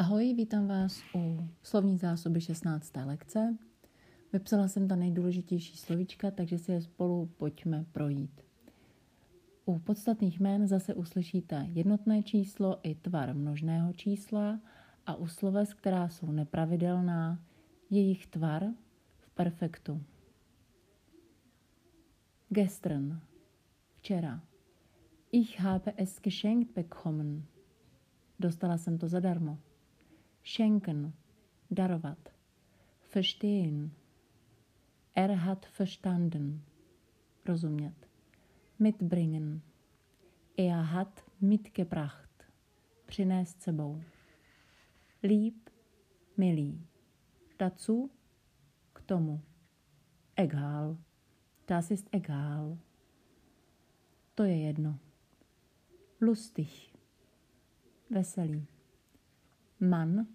Ahoj, vítám vás u slovní zásoby 16. lekce. Vypsala jsem ta nejdůležitější slovíčka, takže si je spolu pojďme projít. U podstatných jmén zase uslyšíte jednotné číslo i tvar množného čísla a u sloves, která jsou nepravidelná, jejich tvar v perfektu. Gestern, včera. Ich habe es geschenkt bekommen. Dostala jsem to zadarmo. Schenken, darovat. Verstehen. Er hat verstanden. Rozumět. Mitbringen. Er hat mitgebracht. Přinést sebou. Lieb, milý. Dazu, k tomu. Egal. Das ist egal. To je jedno. Lustig. Veselý. Man.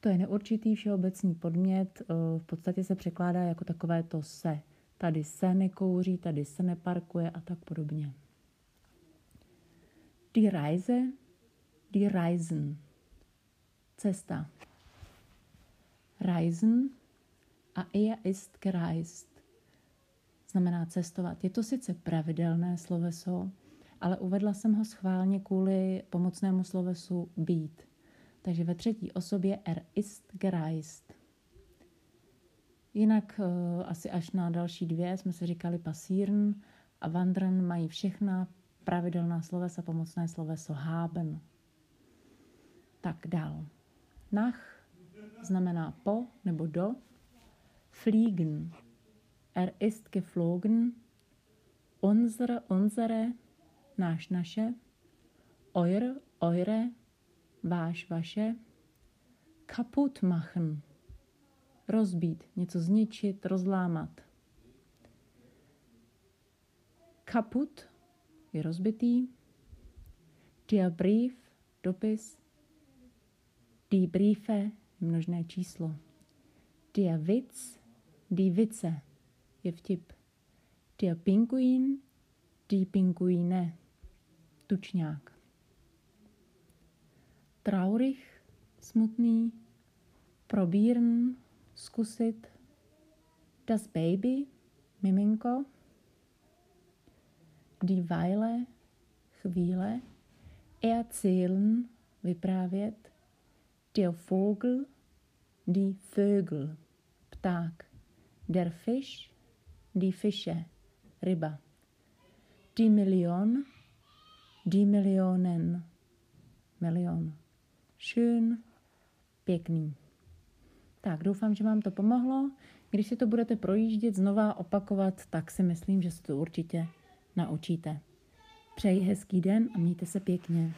To je neurčitý všeobecný podmět, eh, v podstatě se překládá jako takové to se. Tady se nekouří, tady se neparkuje a tak podobně. Die Reise, die Reisen. Cesta. Reisen a er ist gereist. Znamená cestovat. Je to sice pravidelné sloveso, ale uvedla jsem ho schválně kvůli pomocnému slovesu být. Takže ve třetí osobě er ist gereist. Jinak uh, asi až na další dvě jsme se říkali pasíren a wandern mají všechna pravidelná slovesa, pomocné sloveso haben. Tak dál. Nach znamená po nebo do. Fliegen. Er ist geflogen. Unsere, unsere, náš, naše. Eure, eure, váš, vaše, kaput machen, rozbít, něco zničit, rozlámat. Kaput je rozbitý, der Brief, dopis, die Briefe, množné číslo, der Witz, die Witze, je vtip, der Pinguin, die Pinguine, tučňák traurig, smutný, probíren, zkusit, das Baby, miminko, die Weile, chvíle, erzählen, vyprávět, der Vogel, die Vögel, pták, der Fisch, die Fische, ryba, die Million, die Millionen, milion schön, pěkný. Tak, doufám, že vám to pomohlo. Když si to budete projíždět, znova opakovat, tak si myslím, že se to určitě naučíte. Přeji hezký den a mějte se pěkně.